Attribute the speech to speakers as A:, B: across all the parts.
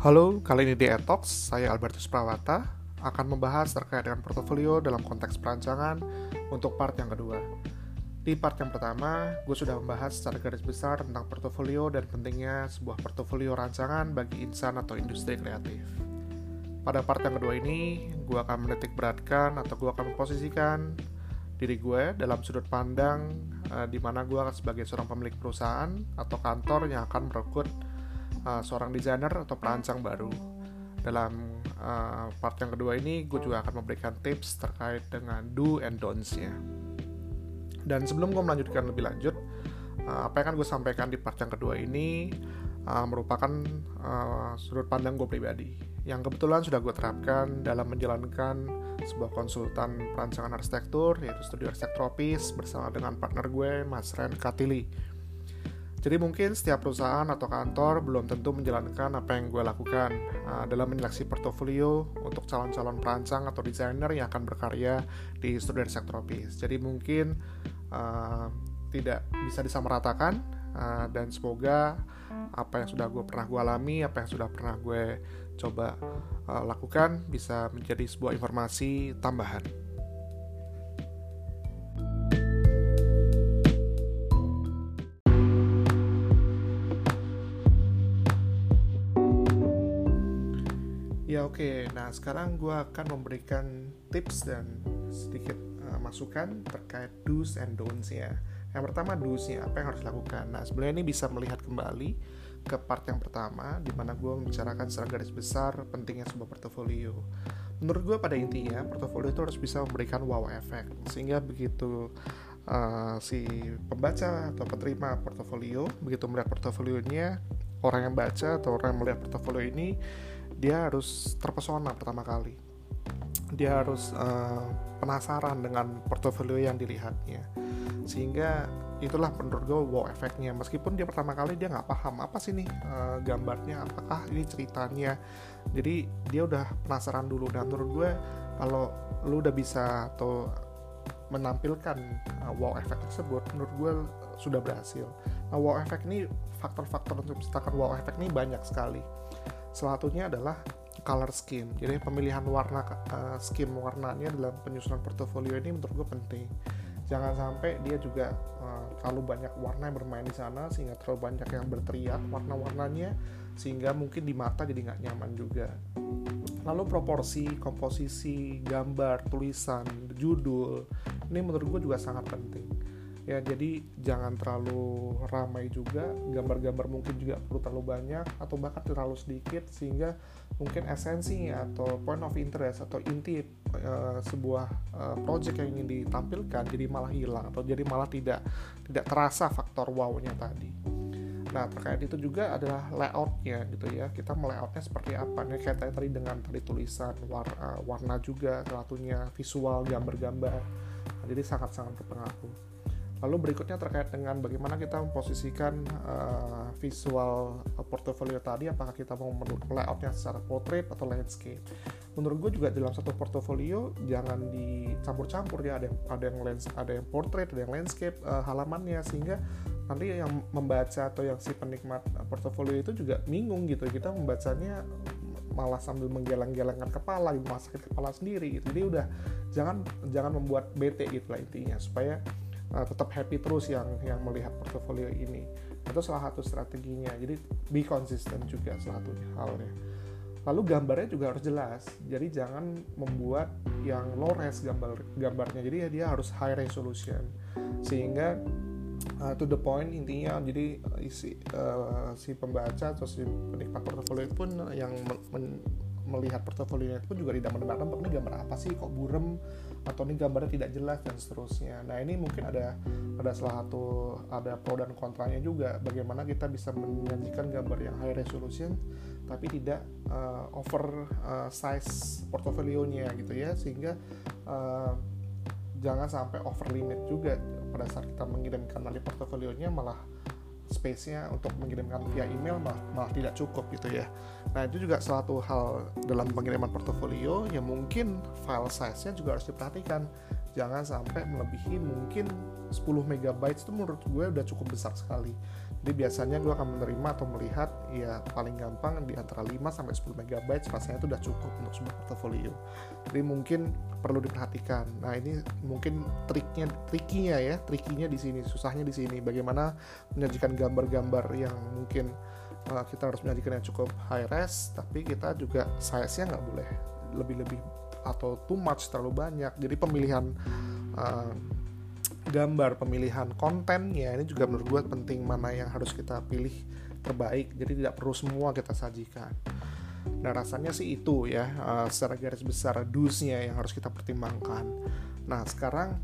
A: Halo, kali ini di Etox, saya Albertus Prawata akan membahas terkait dengan portofolio dalam konteks perancangan untuk part yang kedua. Di part yang pertama, gue sudah membahas secara garis besar tentang portofolio dan pentingnya sebuah portofolio rancangan bagi insan atau industri kreatif. Pada part yang kedua ini, gue akan menitik beratkan atau gue akan memposisikan diri gue dalam sudut pandang uh, di mana gue sebagai seorang pemilik perusahaan atau kantor yang akan merekrut uh, seorang desainer atau perancang baru. Dalam uh, part yang kedua ini, gue juga akan memberikan tips terkait dengan do and don'ts-nya. Dan sebelum gue melanjutkan lebih lanjut, uh, apa yang akan gue sampaikan di part yang kedua ini uh, merupakan uh, sudut pandang gue pribadi yang kebetulan sudah gue terapkan dalam menjalankan sebuah konsultan perancangan arsitektur yaitu Studio Arsitek bersama dengan partner gue Mas Ren Katili jadi mungkin setiap perusahaan atau kantor belum tentu menjalankan apa yang gue lakukan uh, dalam menyeleksi portofolio untuk calon-calon perancang atau desainer yang akan berkarya di Student Sectropis. Jadi mungkin uh, tidak bisa disamaratakan uh, dan semoga apa yang sudah gue pernah gue alami, apa yang sudah pernah gue coba uh, lakukan bisa menjadi sebuah informasi tambahan. Oke, nah sekarang gue akan memberikan tips dan sedikit uh, masukan terkait do's and don'ts ya. Yang pertama do's-nya, apa yang harus dilakukan. Nah sebenarnya ini bisa melihat kembali ke part yang pertama, di mana gue membicarakan secara garis besar pentingnya sebuah portofolio. Menurut gue pada intinya, portofolio itu harus bisa memberikan wow effect, sehingga begitu uh, si pembaca atau penerima portofolio, begitu melihat portofolionya, orang yang baca atau orang yang melihat portofolio ini dia harus terpesona pertama kali. Dia harus uh, penasaran dengan portofolio yang dilihatnya. Sehingga itulah menurut gue wow efeknya. Meskipun dia pertama kali dia nggak paham apa sih nih uh, gambarnya apakah ini ceritanya. Jadi dia udah penasaran dulu. Dan menurut gue kalau lu udah bisa atau menampilkan uh, wow efek tersebut menurut gue sudah berhasil. Nah wow efek ini faktor-faktor untuk menciptakan wow efek ini banyak sekali Salah satunya adalah color scheme. Jadi pemilihan warna uh, scheme warnanya dalam penyusunan portofolio ini menurut gue penting. Jangan sampai dia juga uh, terlalu banyak warna yang bermain di sana sehingga terlalu banyak yang berteriak warna-warnanya sehingga mungkin di mata jadi nggak nyaman juga. Lalu proporsi, komposisi, gambar, tulisan, judul ini menurut gue juga sangat penting ya jadi jangan terlalu ramai juga gambar-gambar mungkin juga perlu terlalu banyak atau bahkan terlalu sedikit sehingga mungkin esensi atau point of interest atau inti uh, sebuah uh, project yang ingin ditampilkan jadi malah hilang atau jadi malah tidak tidak terasa faktor wow-nya tadi. Nah terkait itu juga adalah layoutnya gitu ya kita melayoutnya seperti apa nih kayak tadi dengan tadi tulisan warna, warna juga satunya visual gambar-gambar nah, jadi sangat-sangat berpengaruh. Lalu berikutnya terkait dengan bagaimana kita memposisikan uh, visual portfolio tadi, apakah kita mau layoutnya secara portrait atau landscape. Menurut gue juga dalam satu portfolio jangan dicampur-campur ya, ada yang ada yang lens, ada yang portrait, ada yang landscape uh, halamannya sehingga nanti yang membaca atau yang si penikmat portfolio itu juga bingung gitu. Kita membacanya malah sambil menggeleng-gelengkan kepala, gitu, sakit kepala sendiri gitu. Jadi udah jangan jangan membuat bete gitu lah intinya supaya uh, tetap happy terus yang yang melihat portofolio ini. Itu salah satu strateginya. Jadi be consistent juga salah satu halnya. Lalu gambarnya juga harus jelas. Jadi jangan membuat yang low res gambar gambarnya. Jadi ya dia harus high resolution. Sehingga uh, to the point intinya jadi uh, isi uh, si pembaca atau si penikmat portofolio pun yang men, melihat portofolionya itu juga tidak menebak-nebak. Ini gambar apa sih? Kok burem atau ini gambarnya tidak jelas dan seterusnya. Nah ini mungkin ada ada salah satu ada pro dan kontranya juga bagaimana kita bisa menyajikan gambar yang high resolution tapi tidak uh, over uh, size portofolionya gitu ya sehingga uh, jangan sampai over limit juga pada saat kita mengirimkan nanti portofolionya malah space-nya untuk mengirimkan via email malah, malah tidak cukup gitu ya. Nah itu juga salah satu hal dalam pengiriman portofolio yang mungkin file size-nya juga harus diperhatikan. Jangan sampai melebihi mungkin 10 megabytes itu menurut gue udah cukup besar sekali. Jadi biasanya gue akan menerima atau melihat ya paling gampang di antara 5 sampai 10 megabytes rasanya itu udah cukup untuk sebuah portofolio. Jadi mungkin perlu diperhatikan. Nah ini mungkin triknya trikinya ya trikinya di sini susahnya di sini. Bagaimana menyajikan gambar-gambar yang mungkin uh, kita harus menyajikan yang cukup high res tapi kita juga size-nya nggak boleh lebih-lebih atau too much terlalu banyak. Jadi pemilihan uh, gambar pemilihan kontennya ini juga menurut gue penting mana yang harus kita pilih terbaik. Jadi tidak perlu semua kita sajikan. Nah rasanya sih itu ya uh, secara garis besar dosnya yang harus kita pertimbangkan. Nah sekarang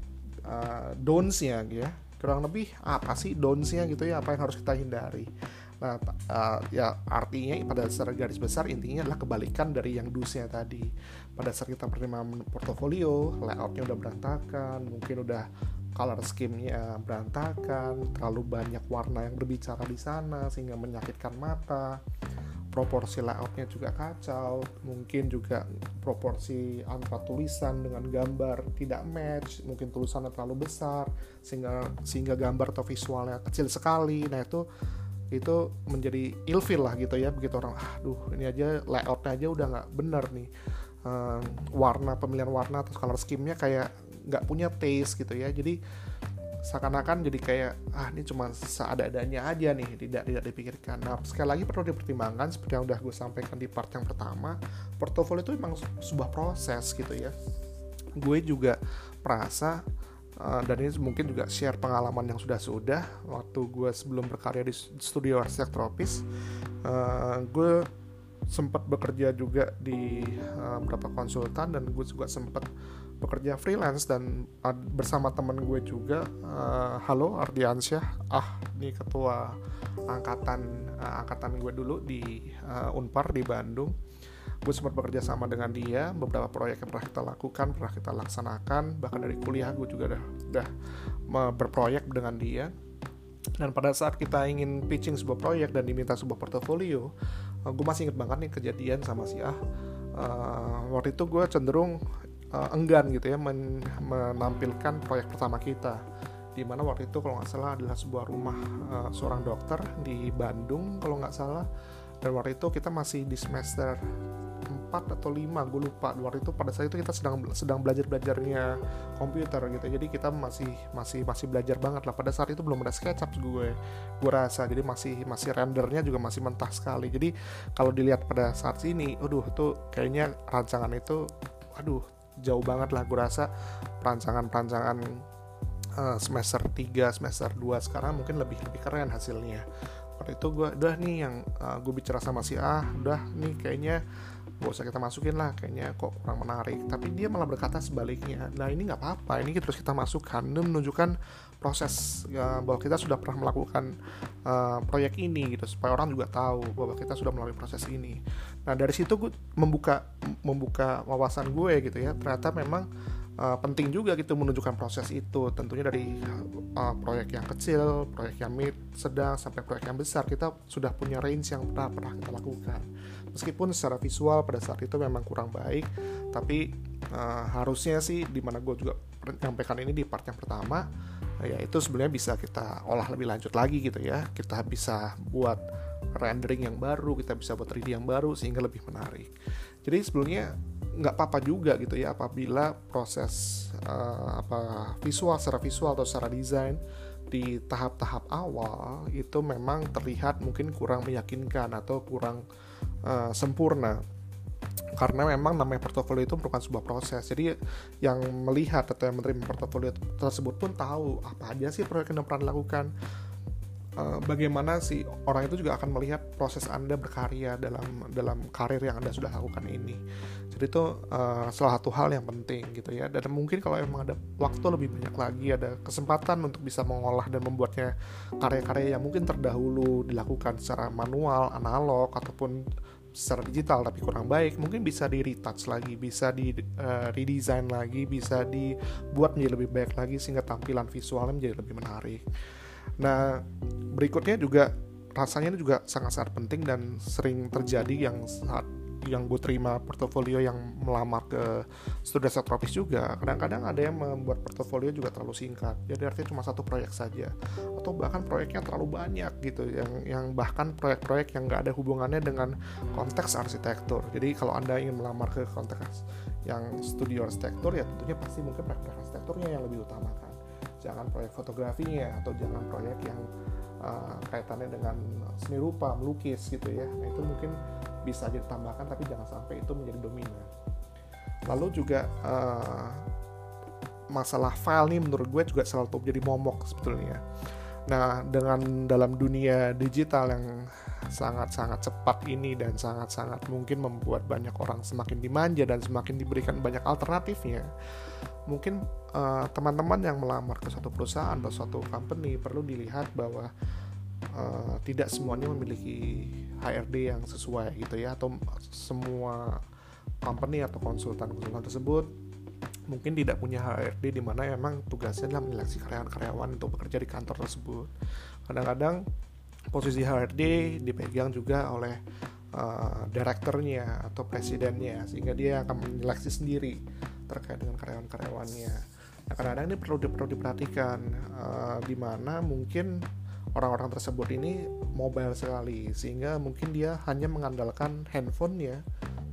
A: uh, donsnya ya kurang lebih apa sih donsnya gitu ya? Apa yang harus kita hindari Nah, uh, ya artinya pada secara garis besar intinya adalah kebalikan dari yang dusnya tadi. Pada saat kita pertimbangan portofolio, layoutnya udah berantakan, mungkin udah color scheme-nya berantakan, terlalu banyak warna yang berbicara di sana sehingga menyakitkan mata. Proporsi layoutnya juga kacau, mungkin juga proporsi antara tulisan dengan gambar tidak match, mungkin tulisannya terlalu besar sehingga sehingga gambar atau visualnya kecil sekali. Nah itu itu menjadi ilfil lah gitu ya begitu orang aduh ini aja layoutnya aja udah nggak bener nih. Um, warna pemilihan warna atau color scheme-nya kayak nggak punya taste gitu ya. Jadi seakan-akan jadi kayak ah ini cuma seada-adanya aja nih tidak tidak dipikirkan. Nah sekali lagi perlu dipertimbangkan seperti yang udah gue sampaikan di part yang pertama portofolio itu memang sebuah proses gitu ya. Gue juga merasa uh, dan ini mungkin juga share pengalaman yang sudah-sudah. Waktu gue sebelum berkarya di studio arsitek tropis uh, gue sempat bekerja juga di uh, beberapa konsultan dan gue juga sempat bekerja freelance dan uh, bersama temen gue juga uh, halo Ardiansyah. Ah ini ketua angkatan uh, angkatan gue dulu di uh, Unpar di Bandung gue sempat bekerja sama dengan dia beberapa proyek yang pernah kita lakukan pernah kita laksanakan bahkan dari kuliah gue juga udah udah berproyek dengan dia. Dan pada saat kita ingin pitching sebuah proyek dan diminta sebuah portofolio uh, gue masih inget banget nih kejadian sama si ah uh, waktu itu gue cenderung uh, enggan gitu ya men menampilkan proyek pertama kita. Di mana waktu itu kalau nggak salah adalah sebuah rumah uh, seorang dokter di Bandung kalau nggak salah. Dan waktu itu kita masih di semester 4 atau 5 gue lupa. Waktu itu pada saat itu kita sedang sedang belajar belajarnya komputer gitu. Jadi kita masih masih masih belajar banget lah. Pada saat itu belum ada SketchUp gue gue rasa. Jadi masih masih rendernya juga masih mentah sekali. Jadi kalau dilihat pada saat ini aduh tuh kayaknya rancangan itu aduh jauh banget lah gue rasa. Perancangan-perancangan uh, semester 3, semester 2 sekarang mungkin lebih lebih keren hasilnya. Pada itu gue udah nih yang uh, gue bicara sama si A, udah nih kayaknya gak usah kita masukin lah kayaknya kok kurang menarik. Tapi dia malah berkata sebaliknya nah ini nggak apa-apa ini terus kita masukkan. Ini menunjukkan proses ya, bahwa kita sudah pernah melakukan uh, proyek ini gitu supaya orang juga tahu bahwa kita sudah melalui proses ini. Nah dari situ gue membuka membuka wawasan gue gitu ya ternyata memang uh, penting juga gitu menunjukkan proses itu. Tentunya dari uh, proyek yang kecil proyek yang mid sedang sampai proyek yang besar kita sudah punya range yang pernah pernah kita lakukan meskipun secara visual pada saat itu memang kurang baik tapi uh, harusnya sih di mana gue juga menyampaikan ini di part yang pertama ya itu sebenarnya bisa kita olah lebih lanjut lagi gitu ya. Kita bisa buat rendering yang baru kita bisa buat 3D yang baru sehingga lebih menarik. Jadi sebelumnya nggak apa-apa juga gitu ya apabila proses uh, apa visual secara visual atau secara desain di tahap-tahap awal itu memang terlihat mungkin kurang meyakinkan atau kurang uh, sempurna. Karena memang namanya portofolio itu merupakan sebuah proses. Jadi yang melihat atau yang menerima portofolio tersebut pun tahu apa aja sih proyek yang pernah dilakukan uh, bagaimana sih orang itu juga akan melihat proses anda berkarya dalam dalam karir yang anda sudah lakukan ini. Jadi itu uh, salah satu hal yang penting gitu ya. Dan mungkin kalau emang ada waktu lebih banyak lagi ada kesempatan untuk bisa mengolah dan membuatnya karya-karya yang mungkin terdahulu dilakukan secara manual analog ataupun secara digital tapi kurang baik mungkin bisa di retouch lagi bisa di uh, redesign lagi bisa dibuat menjadi lebih baik lagi sehingga tampilan visualnya menjadi lebih menarik. Nah berikutnya juga rasanya ini juga sangat-sangat penting dan sering terjadi yang saat yang gue terima portofolio yang melamar ke studi tropis juga. Kadang-kadang ada yang membuat portofolio juga terlalu singkat. Jadi artinya cuma satu proyek saja. Atau bahkan proyeknya terlalu banyak gitu yang yang bahkan proyek-proyek yang nggak ada hubungannya dengan konteks arsitektur. Jadi kalau anda ingin melamar ke konteks yang studi arsitektur ya tentunya pasti mungkin proyek arsitekturnya yang lebih utamakan. Jangan proyek fotografinya atau jangan proyek yang uh, kaitannya dengan seni rupa melukis gitu ya. Nah itu mungkin bisa ditambahkan tapi jangan sampai itu menjadi dominan. Lalu juga uh, masalah file nih menurut gue juga selalu jadi momok sebetulnya. Nah dengan dalam dunia digital yang sangat-sangat cepat ini dan sangat-sangat mungkin membuat banyak orang semakin dimanja dan semakin diberikan banyak alternatifnya mungkin uh, teman-teman yang melamar ke suatu perusahaan atau suatu company perlu dilihat bahwa uh, tidak semuanya memiliki HRD yang sesuai gitu ya atau semua company atau konsultan-konsultan tersebut mungkin tidak punya HRD di mana memang tugasnya adalah menyeleksi karyawan-karyawan untuk bekerja di kantor tersebut. Kadang-kadang posisi HRD dipegang juga oleh uh, direkturnya atau presidennya sehingga dia akan menyeleksi sendiri terkait dengan karyawan-karyawannya. Nah, kadang-kadang ini perlu perlu diperhatikan uh, di mana mungkin orang-orang tersebut ini mobile sekali sehingga mungkin dia hanya mengandalkan handphonenya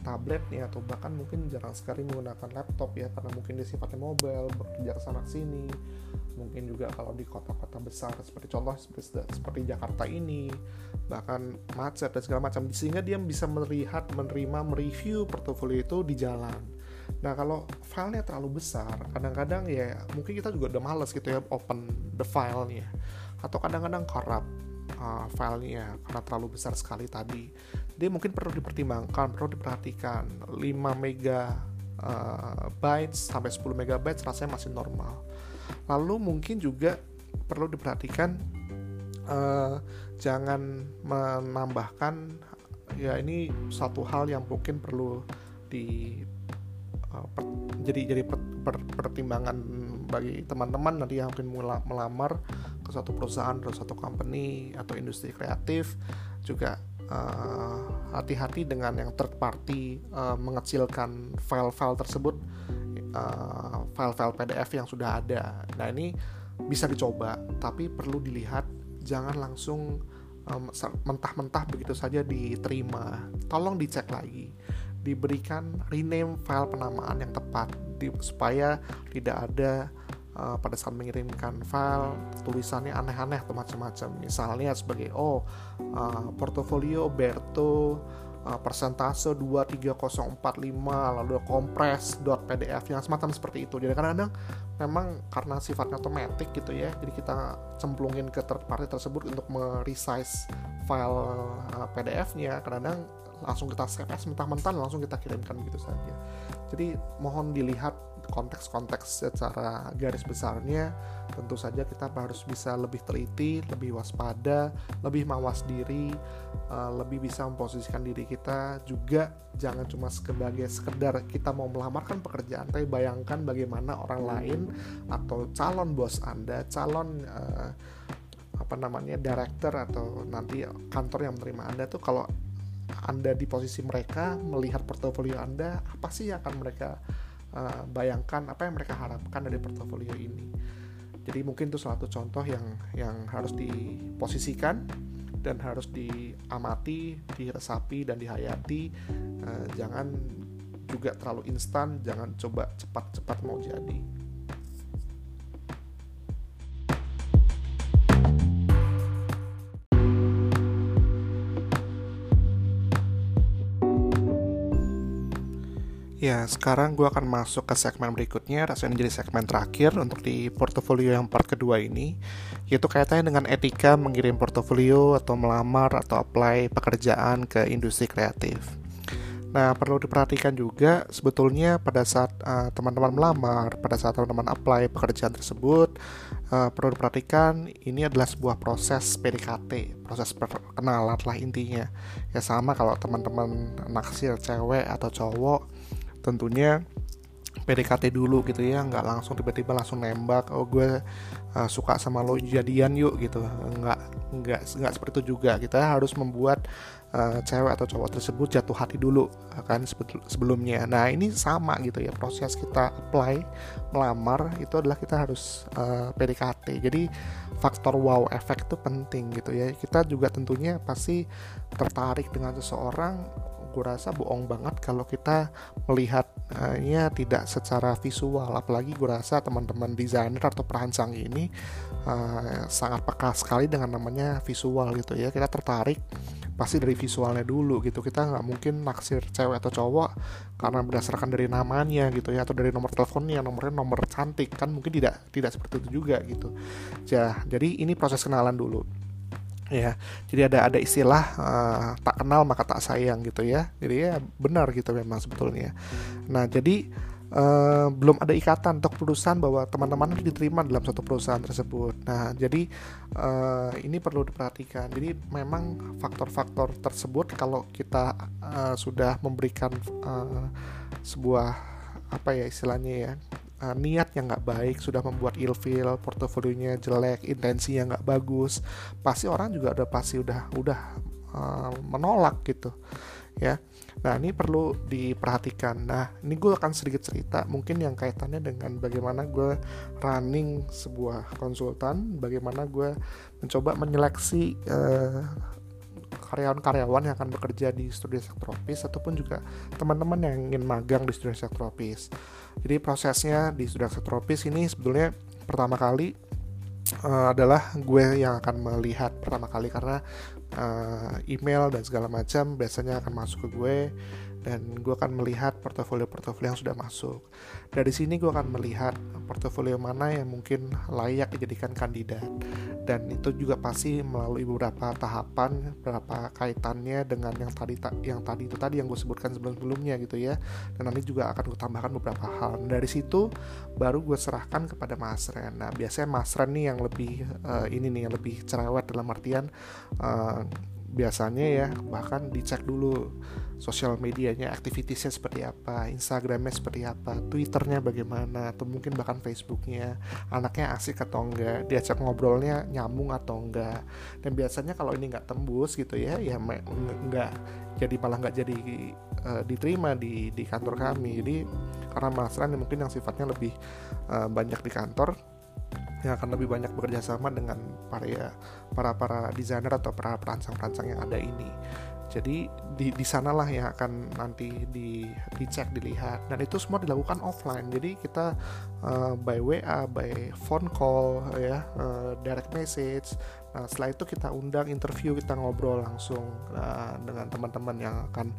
A: tabletnya atau bahkan mungkin jarang sekali menggunakan laptop ya karena mungkin dia sifatnya mobile bekerja sana sini mungkin juga kalau di kota-kota besar seperti contoh seperti, seperti Jakarta ini bahkan macet dan segala macam sehingga dia bisa melihat menerima mereview portofolio itu di jalan nah kalau filenya terlalu besar kadang-kadang ya mungkin kita juga udah males gitu ya open the filenya atau kadang-kadang corrupt uh, filenya karena terlalu besar sekali tadi. Dia mungkin perlu dipertimbangkan, perlu diperhatikan 5 mega uh, bytes sampai 10 megabytes rasanya masih normal. Lalu mungkin juga perlu diperhatikan uh, jangan menambahkan ya ini satu hal yang mungkin perlu di uh, per, jadi jadi per, per, pertimbangan bagi teman-teman nanti yang mungkin melamar ke suatu perusahaan atau suatu company atau industri kreatif juga eh, hati-hati uh, dengan yang third party uh, mengecilkan file-file tersebut uh, file-file PDF yang sudah ada. Nah ini bisa dicoba, tapi perlu dilihat jangan langsung um, mentah-mentah begitu saja diterima. Tolong dicek lagi, diberikan rename file penamaan yang tepat di, supaya tidak ada uh, pada saat mengirimkan file tulisannya aneh-aneh atau macam-macam. Misalnya sebagai oh uh, portofolio Berto uh, persentase 23045 lalu kompres .pdf yang semacam seperti itu. Jadi kadang-kadang memang karena sifatnya otomatis gitu ya jadi kita cemplungin ke third party tersebut untuk meresize file uh, PDF-nya kadang-kadang langsung kita save mentah-mentah langsung kita kirimkan begitu saja. Jadi mohon dilihat konteks-konteks secara garis besarnya. Tentu saja kita harus bisa lebih teliti, lebih waspada, lebih mawas diri, uh, lebih bisa memposisikan diri kita. Juga jangan cuma sebagai sekedar kita mau melamarkan pekerjaan, tapi bayangkan bagaimana orang lain atau calon bos Anda, calon uh, apa namanya director atau nanti kantor yang menerima Anda tuh kalau anda di posisi mereka melihat portofolio Anda, apa sih yang akan mereka uh, bayangkan apa yang mereka harapkan dari portofolio ini. Jadi mungkin itu suatu contoh yang yang harus diposisikan dan harus diamati, diresapi dan dihayati. Uh, jangan juga terlalu instan, jangan coba cepat-cepat mau jadi. Ya, sekarang gue akan masuk ke segmen berikutnya, rasanya jadi segmen terakhir untuk di portofolio yang part kedua ini, yaitu kaitannya dengan etika mengirim portofolio atau melamar atau apply pekerjaan ke industri kreatif. Nah, perlu diperhatikan juga sebetulnya pada saat eh, teman-teman melamar, pada saat teman-teman apply pekerjaan tersebut, uh, perlu diperhatikan ini adalah sebuah proses PDKT, proses perkenalan lah intinya. Ya sama kalau teman-teman naksir cewek atau cowok, tentunya PDKT dulu gitu ya nggak langsung tiba-tiba langsung nembak oh gue uh, suka sama lo jadian yuk gitu. Nggak nggak nggak seperti itu juga. Kita harus membuat uh, cewek atau cowok tersebut jatuh hati dulu kan sebelumnya. Nah ini sama gitu ya proses kita apply melamar itu adalah kita harus uh, eh, PDKT jadi faktor wow efek itu penting gitu ya. Kita juga tentunya pasti tertarik dengan seseorang gue rasa bohong banget kalau kita melihatnya tidak secara visual. Apalagi gue rasa teman-teman desainer atau perancang ini uh, sangat peka sekali dengan namanya visual gitu ya. Kita tertarik pasti dari visualnya dulu gitu. Kita nggak mungkin naksir cewek atau cowok karena berdasarkan dari namanya gitu ya atau dari nomor teleponnya nomornya nomor cantik kan mungkin tidak tidak seperti itu juga gitu. Ya jadi ini proses kenalan dulu ya jadi ada ada istilah uh, tak kenal maka tak sayang gitu ya. Jadi ya benar gitu memang sebetulnya. Nah jadi uh, belum ada ikatan untuk perusahaan bahwa teman-teman diterima dalam satu perusahaan tersebut. Nah jadi uh, ini perlu diperhatikan. Jadi memang faktor-faktor tersebut kalau kita uh, sudah memberikan uh, sebuah apa ya istilahnya ya uh, niat yang nggak baik sudah membuat ilfil portofolionya jelek intensinya nggak bagus pasti orang juga udah pasti udah udah uh, menolak gitu ya nah ini perlu diperhatikan nah ini gue akan sedikit cerita mungkin yang kaitannya dengan bagaimana gue running sebuah konsultan bagaimana gue mencoba menyeleksi uh, karyawan-karyawan yang akan bekerja di studio sektropis ataupun juga teman-teman yang ingin magang di studio sektropis. Jadi prosesnya di studio sektropis ini sebetulnya pertama kali uh, adalah gue yang akan melihat pertama kali karena uh, email dan segala macam biasanya akan masuk ke gue dan gue akan melihat portofolio-portofolio yang sudah masuk. Dari sini gue akan melihat portofolio mana yang mungkin layak dijadikan kandidat dan itu juga pasti melalui beberapa tahapan, beberapa kaitannya dengan yang tadi yang tadi itu tadi yang gue sebutkan sebelum-sebelumnya gitu ya. Dan nanti juga akan gue tambahkan beberapa hal. Dari situ baru gue serahkan kepada Mas Ren. Nah biasanya Mas Ren nih yang lebih uh, ini nih yang lebih cerewet dalam artian uh, biasanya ya bahkan dicek dulu sosial medianya aktivitiesnya seperti apa instagramnya seperti apa twitternya bagaimana atau mungkin bahkan facebooknya anaknya asik atau enggak diajak ngobrolnya nyambung atau enggak. Dan biasanya kalau ini nggak tembus gitu ya ya enggak jadi malah nggak jadi uh, diterima di di kantor kami. Jadi karena mas Ran mungkin yang sifatnya lebih uh, banyak di kantor yang akan lebih banyak bekerja sama dengan para ya, para para desainer atau para perancang-perancang yang ada ini. Jadi di di sanalah yang akan nanti di dicek dilihat. Dan itu semua dilakukan offline. Jadi kita uh, by WA by phone call ya uh, direct message Nah, setelah itu kita undang interview, kita ngobrol langsung uh, dengan teman-teman yang akan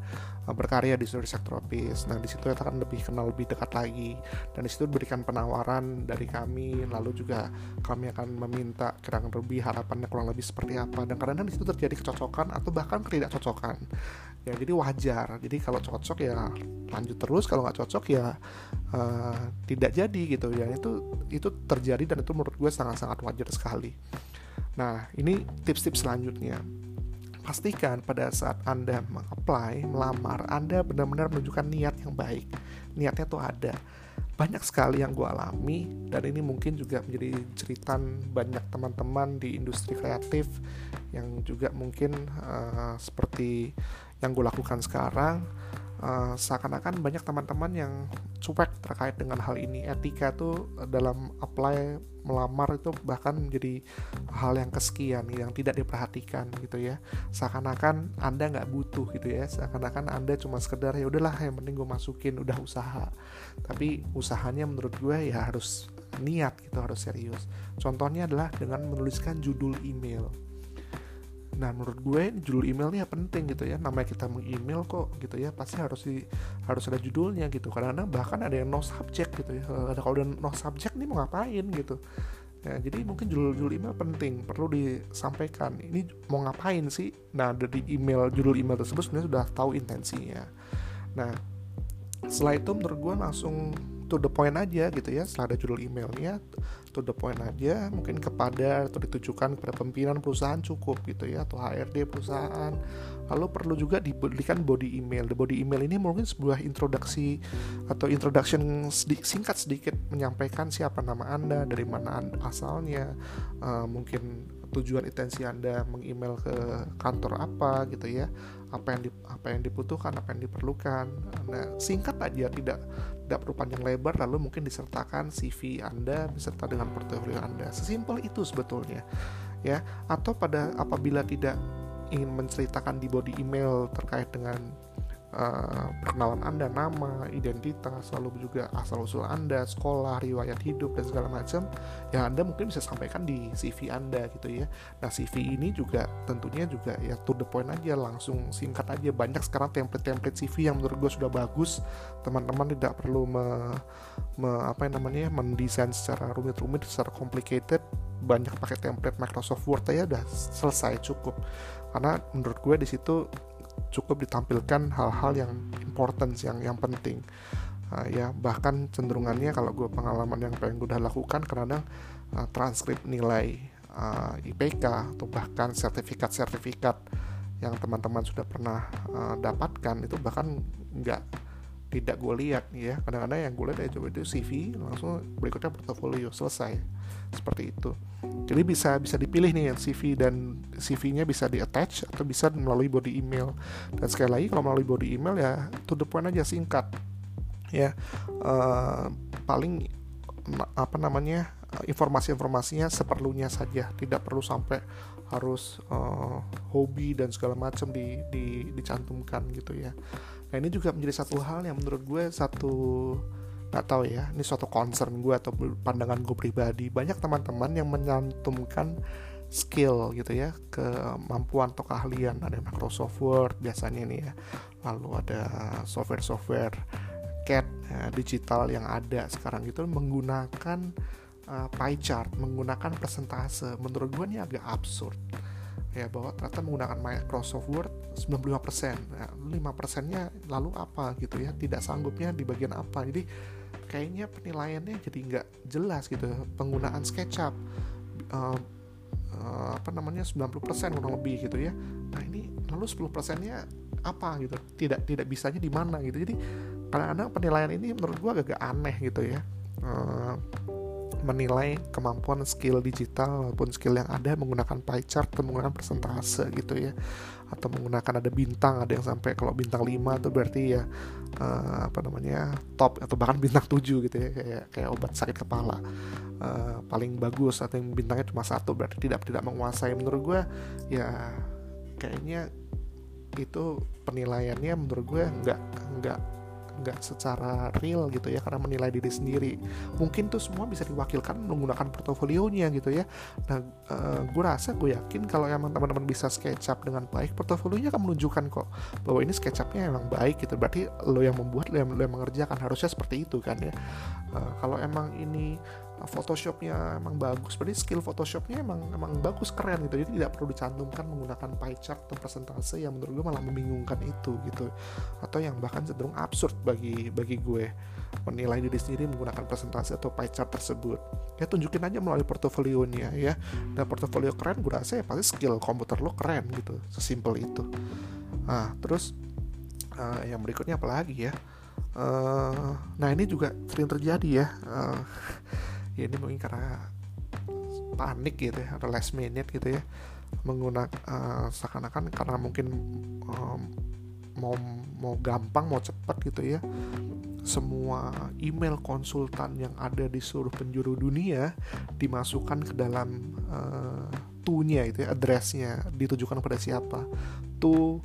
A: uh, berkarya di seluruh sektor tropis. Nah, di situ kita akan lebih kenal lebih dekat lagi dan di situ diberikan penawaran dari kami, lalu juga kami akan meminta kira-kira lebih harapannya kurang lebih seperti apa dan kadang-kadang di situ terjadi kecocokan atau bahkan ketidakcocokan. Ya, jadi wajar. Jadi kalau cocok ya lanjut terus, kalau nggak cocok ya uh, tidak jadi gitu ya. Itu itu terjadi dan itu menurut gue sangat-sangat wajar sekali. Nah, ini tips-tips selanjutnya. Pastikan pada saat Anda mengapply, melamar, Anda benar-benar menunjukkan niat yang baik. Niatnya tuh ada. Banyak sekali yang gue alami, dan ini mungkin juga menjadi cerita banyak teman-teman di industri kreatif yang juga mungkin uh, seperti yang gue lakukan sekarang uh, seakan-akan banyak teman-teman yang cuek terkait dengan hal ini. Etika tuh dalam apply melamar itu bahkan menjadi hal yang kesekian yang tidak diperhatikan gitu ya. Seakan-akan anda nggak butuh gitu ya. Seakan-akan anda cuma sekedar ya udahlah yang penting gue masukin udah usaha. Tapi usahanya menurut gue ya harus niat gitu harus serius. Contohnya adalah dengan menuliskan judul email Nah menurut gue judul emailnya penting gitu ya. Namanya kita meng-email kok gitu ya Pasti harus di, harus ada judulnya gitu. Karena bahkan ada yang no subject gitu ya. Ada kalau udah no subject nih mau ngapain gitu. Ya, jadi mungkin judul-judul email penting perlu disampaikan. Ini mau ngapain sih? Nah dari email judul email tersebut sebenarnya sudah tahu intensinya. Nah setelah itu menurut gue langsung to the point aja gitu ya setelah ada judul emailnya to the point aja mungkin kepada atau ditujukan kepada pimpinan perusahaan cukup gitu ya atau HRD perusahaan. Lalu perlu juga diberikan body email. The body email ini mungkin sebuah introduksi atau introduction sedikit, singkat sedikit menyampaikan siapa nama anda dari mana asalnya uh, mungkin tujuan intensi anda mengemail ke kantor apa gitu ya apa yang di, apa yang dibutuhkan apa yang diperlukan. Nah singkat aja tidak tidak perlu panjang lebar lalu mungkin disertakan CV anda beserta dengan portofolio anda. Sesimpel itu sebetulnya ya. Atau pada apabila tidak ingin menceritakan di body email terkait dengan uh, perkenalan Anda, nama, identitas, lalu juga asal-usul Anda, sekolah, riwayat hidup dan segala macam, ya Anda mungkin bisa sampaikan di CV Anda gitu ya. Nah, CV ini juga tentunya juga ya to the point aja, langsung singkat aja. Banyak sekarang template-template CV yang menurut gue sudah bagus. Teman-teman tidak perlu me, me apa namanya mendesain secara rumit-rumit, secara complicated. Banyak pakai template Microsoft Word aja udah selesai cukup. Karena menurut gue di situ cukup ditampilkan hal-hal yang important yang yang penting. Uh, ya bahkan cenderungannya kalau gue pengalaman yang pengen gue udah lakukan kadang uh, transkrip nilai uh, IPK atau bahkan sertifikat-sertifikat yang teman-teman sudah pernah uh, dapatkan itu bahkan nggak tidak gue lihat ya. Kadang-kadang yang gue lihat ya coba itu CV langsung berikutnya portofolio selesai seperti itu. Jadi bisa bisa dipilih nih yang CV dan CV-nya bisa di attach atau bisa melalui body email. Dan sekali lagi kalau melalui body email ya to the point aja singkat. Ya uh, paling apa namanya informasi-informasinya seperlunya saja. Tidak perlu sampai harus uh, hobi dan segala macam di, di dicantumkan gitu ya. Nah ini juga menjadi satu hal yang menurut gue satu nggak tahu ya ini suatu concern gue atau pandangan gue pribadi. Banyak teman-teman yang menyantumkan skill gitu ya kemampuan atau keahlian. Ada Microsoft Word biasanya nih ya. Lalu ada software-software CAD ya, digital yang ada sekarang itu menggunakan uh, pie chart menggunakan persentase. Menurut gue ini agak absurd ya bahwa ternyata menggunakan Microsoft Word 95% nah, 5% nya lalu apa gitu ya? Tidak sanggupnya di bagian apa? Jadi kayaknya penilaiannya jadi nggak jelas gitu. Penggunaan SketchUp uh, uh, apa namanya 90% kurang lebih gitu ya. Nah ini lalu 10% nya apa gitu? Tidak tidak bisanya di mana gitu. Jadi kadang-kadang penilaian ini menurut gua agak aneh gitu ya. Uh, menilai kemampuan skill digital maupun skill yang ada menggunakan pie chart atau menggunakan persentase gitu ya. Atau menggunakan ada bintang ada yang sampai kalau bintang 5 itu berarti ya uh, apa namanya top atau bahkan bintang 7 gitu ya kayak kayak obat sakit kepala. Uh, paling bagus atau yang bintangnya cuma satu berarti tidak tidak menguasai. Menurut gue ya kayaknya itu penilaiannya menurut gue nggak nggak nggak secara real gitu ya karena menilai diri sendiri. Mungkin tuh semua bisa diwakilkan menggunakan portofolionya gitu ya. Nah uh, eh, gue rasa gue yakin kalau emang teman-teman bisa SketchUp dengan baik portofolionya akan menunjukkan kok bahwa ini SketchUpnya emang baik gitu. Berarti lo yang membuat lo yang, lo yang mengerjakan harusnya seperti itu kan ya. Uh, kalau emang ini Photoshopnya emang bagus. Berarti skill Photoshopnya emang emang bagus keren gitu. Jadi tidak perlu dicantumkan menggunakan pie chart atau persentase yang menurut gue malah membingungkan itu gitu. Atau yang bahkan cenderung absurd bagi bagi gue menilai diri sendiri menggunakan presentasi atau pie chart tersebut. Ya tunjukin aja melalui portofolionya ya. Dan portofolio keren gue rasa ya pasti skill komputer lo keren gitu. Sesimpel itu. Nah terus uh, yang berikutnya apa lagi ya? Uh, nah ini juga sering terjadi ya. Uh, ya ini mungkin karena panik gitu ya atau last minute gitu ya menggunakan uh, seakan-akan karena mungkin um, mau mau gampang mau cepat gitu ya semua email konsultan yang ada di seluruh penjuru dunia dimasukkan ke dalam uh, to-nya itu ya addressnya ditujukan kepada siapa? To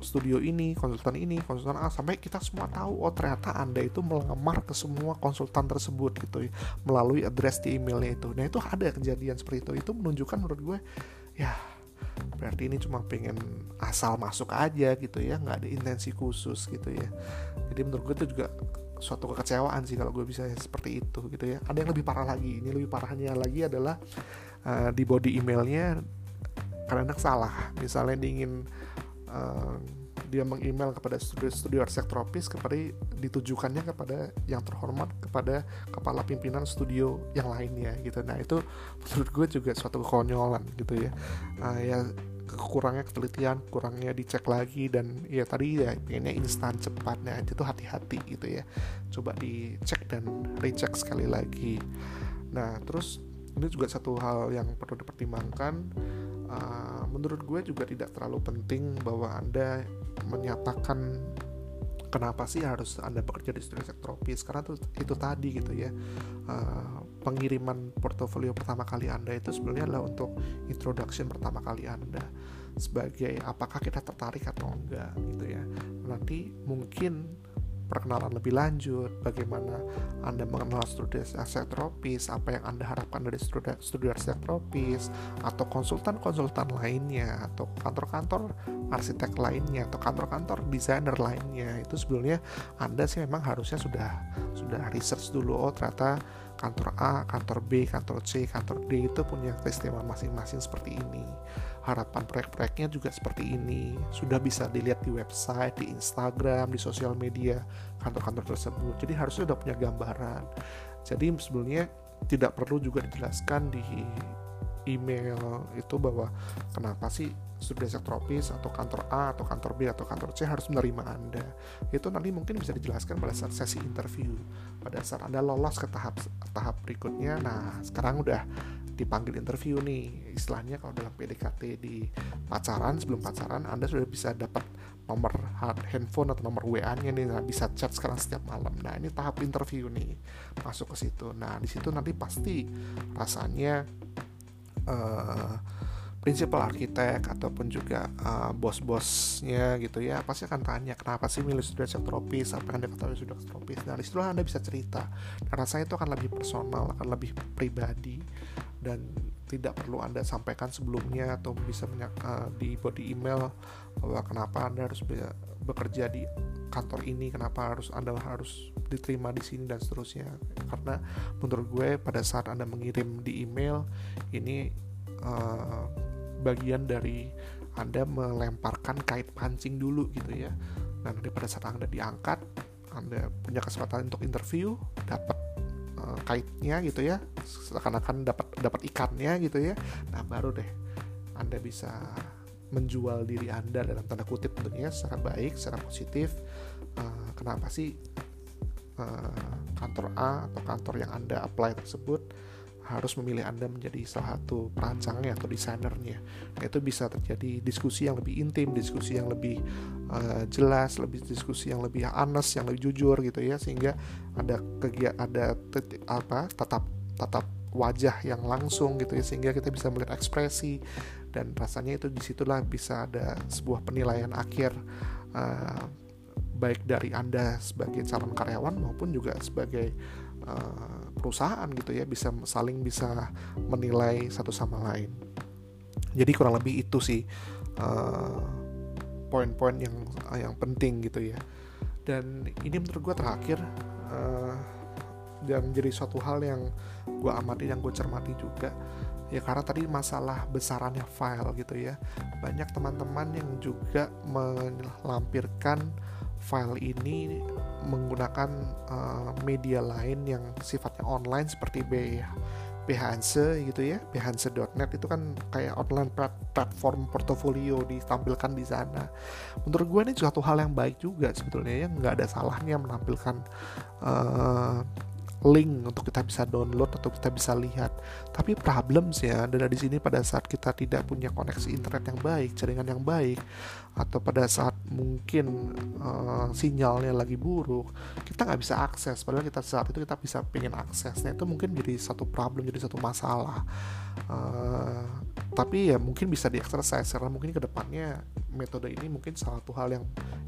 A: studio ini, konsultan ini, konsultan A sampai kita semua tahu oh ternyata Anda itu melamar ke semua konsultan tersebut gitu ya melalui address di emailnya itu. Nah, itu ada kejadian seperti itu. Itu menunjukkan menurut gue ya berarti ini cuma pengen asal masuk aja gitu ya nggak ada intensi khusus gitu ya jadi menurut gue itu juga suatu kekecewaan sih kalau gue bisa seperti itu gitu ya ada yang lebih parah lagi ini lebih parahnya lagi adalah uh, di body emailnya karena salah misalnya ingin uh, dia mengemail kepada studio, studio arsitek tropis kepada ditujukannya kepada yang terhormat kepada kepala pimpinan studio yang lainnya gitu. Nah itu menurut gue juga suatu kekonyolan gitu ya. Uh, ya kurangnya ketelitian kurangnya dicek lagi dan ya tadi ya pengennya instan cepat nah itu hati-hati gitu ya. Coba dicek dan recheck sekali lagi. Nah terus ini juga satu hal yang perlu dipertimbangkan uh, menurut gue juga tidak terlalu penting bahwa anda menyatakan kenapa sih harus anda bekerja di studio tropis. Karena tuh itu tadi gitu ya. Uh, pengiriman portofolio pertama kali anda itu sebenarnya adalah untuk introduction pertama kali anda sebagai apakah kita tertarik atau enggak gitu ya. Nanti mungkin perkenalan lebih lanjut, bagaimana Anda mengenal studi aset tropis, apa yang Anda harapkan dari studi, studi aset tropis, atau konsultan-konsultan lainnya, atau kantor-kantor arsitek lainnya, atau kantor-kantor desainer lainnya, itu sebelumnya Anda sih memang harusnya sudah sudah research dulu, oh ternyata kantor A, kantor B, kantor C, kantor D itu punya keistimewaan masing-masing seperti ini. Harapan proyek-proyeknya juga seperti ini. Sudah bisa dilihat di website di Instagram di sosial media kantor-kantor tersebut. Jadi harusnya sudah punya gambaran. Jadi sebelumnya tidak perlu juga dijelaskan di email itu bahwa kenapa sih studi tropis atau kantor A atau kantor B atau kantor C harus menerima Anda. Itu nanti mungkin bisa dijelaskan pada saat sesi interview. Pada saat Anda lolos ke tahap tahap berikutnya, nah sekarang udah dipanggil interview nih. Istilahnya kalau dalam PDKT di pacaran sebelum pacaran Anda sudah bisa dapat nomor handphone atau nomor WA-nya nih. Nah, bisa chat sekarang setiap malam. Nah ini tahap interview nih. Masuk ke situ. Nah di situ nanti pasti rasanya uh, prinsipal arsitek ataupun juga uh, bos-bosnya gitu ya pasti akan tanya kenapa sih milih studi tropis? Apa yang anda ketahui studi tropis? Nah di situlah anda bisa cerita. Karena saya itu akan lebih personal akan lebih pribadi dan tidak perlu anda sampaikan sebelumnya atau bisa uh, di body email bahwa kenapa anda harus bekerja di kantor ini kenapa harus anda harus diterima di sini dan seterusnya. Karena menurut gue pada saat anda mengirim di email ini uh, bagian dari Anda melemparkan kait pancing dulu gitu ya. Nah, nanti pada saat Anda diangkat, Anda punya kesempatan untuk interview, dapat uh, kaitnya gitu ya, seakan-akan dapat dapat ikannya gitu ya. Nah, baru deh Anda bisa menjual diri Anda dalam tanda kutip tentunya secara baik, secara positif. Uh, kenapa sih uh, kantor A atau kantor yang Anda apply tersebut harus memilih Anda menjadi salah satu perancangnya atau desainernya. Nah, itu bisa terjadi diskusi yang lebih intim, diskusi yang lebih uh, jelas, lebih diskusi yang lebih honest, yang lebih jujur gitu ya, sehingga ada kegiatan ada apa tatap tatap wajah yang langsung gitu ya, sehingga kita bisa melihat ekspresi dan rasanya itu di situlah bisa ada sebuah penilaian akhir. Uh, baik dari Anda sebagai calon karyawan maupun juga sebagai uh, perusahaan gitu ya bisa saling bisa menilai satu sama lain. Jadi kurang lebih itu sih uh, poin-poin yang yang penting gitu ya. Dan ini menurut gue terakhir uh, dan menjadi suatu hal yang gue amati yang gue cermati juga ya karena tadi masalah besarannya file gitu ya. Banyak teman-teman yang juga melampirkan file ini menggunakan uh, media lain yang sifatnya online seperti B Behance gitu ya Behance.net itu kan kayak online platform portofolio ditampilkan di sana menurut gue ini suatu hal yang baik juga sebetulnya ya nggak ada salahnya menampilkan uh, link untuk kita bisa download atau kita bisa lihat. Tapi problem sih ya ada di sini pada saat kita tidak punya koneksi internet yang baik, jaringan yang baik, atau pada saat mungkin uh, sinyalnya lagi buruk, kita nggak bisa akses. Padahal kita saat itu kita bisa pengen aksesnya itu mungkin jadi satu problem, jadi satu masalah. Uh, tapi ya mungkin bisa dieksersis karena mungkin ke depannya metode ini mungkin salah satu hal yang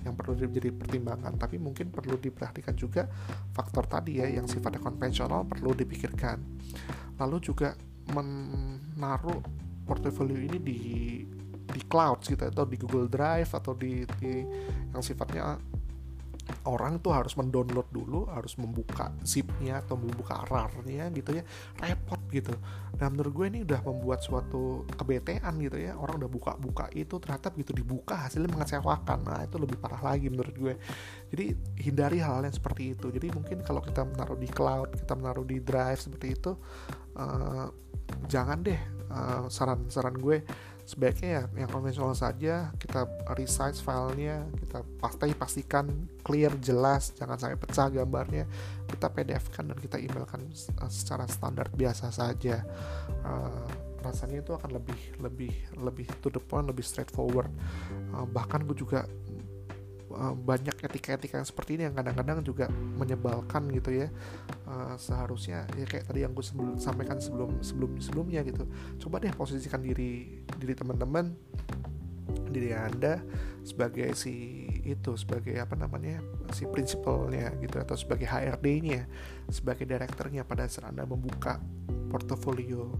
A: yang perlu menjadi pertimbangan tapi mungkin perlu diperhatikan juga faktor tadi ya yang sifatnya konvensional perlu dipikirkan lalu juga menaruh portfolio ini di di cloud gitu atau di Google Drive atau di, di yang sifatnya orang tuh harus mendownload dulu harus membuka zipnya atau membuka RAR-nya gitu ya repot gitu. Nah menurut gue ini udah membuat suatu kebetean gitu ya orang udah buka-buka itu ternyata begitu dibuka hasilnya mengecewakan. Nah itu lebih parah lagi menurut gue. Jadi hindari hal-hal yang seperti itu. Jadi mungkin kalau kita menaruh di cloud kita menaruh di drive seperti itu uh, jangan deh saran-saran uh, gue sebaiknya ya yang konvensional saja kita resize filenya kita pasti pastikan clear jelas jangan sampai pecah gambarnya. Kita pdf kan dan kita emailkan secara standar biasa saja. Uh, rasanya itu akan lebih lebih lebih to the point lebih straightforward. Uh, bahkan gue juga uh, banyak etika-etika yang seperti ini yang kadang-kadang juga menyebalkan gitu ya. Uh, seharusnya ya kayak tadi yang gue sebelum, sampaikan sebelum sebelum sebelumnya gitu. Coba deh posisikan diri diri teman-teman diri anda sebagai si itu sebagai apa namanya si prinsipalnya gitu atau sebagai HRD-nya sebagai direkturnya pada saat anda membuka portofolio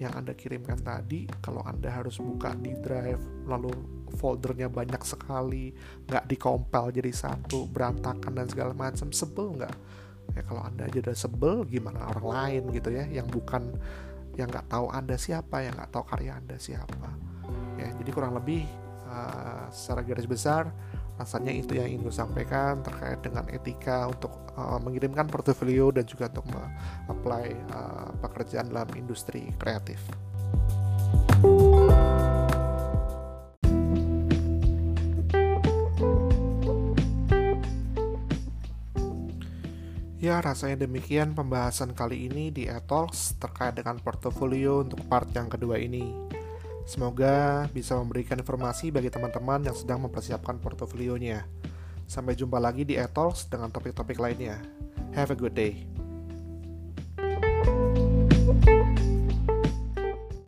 A: yang Anda kirimkan tadi, kalau Anda harus buka di drive, lalu foldernya banyak sekali, nggak dikompel jadi satu, berantakan dan segala macam, sebel nggak? Ya kalau Anda aja udah sebel, gimana orang lain gitu ya, yang bukan, yang nggak tahu Anda siapa, yang nggak tahu karya Anda siapa. Ya, jadi kurang lebih uh, secara garis besar, rasanya itu yang ingin gue sampaikan terkait dengan etika untuk uh, mengirimkan portfolio dan juga untuk apply uh, pekerjaan dalam industri kreatif. Ya, rasanya demikian pembahasan kali ini di Ethos terkait dengan portofolio untuk part yang kedua ini. Semoga bisa memberikan informasi bagi teman-teman yang sedang mempersiapkan portofolionya. Sampai jumpa lagi di Ethos dengan topik-topik lainnya. Have a good day.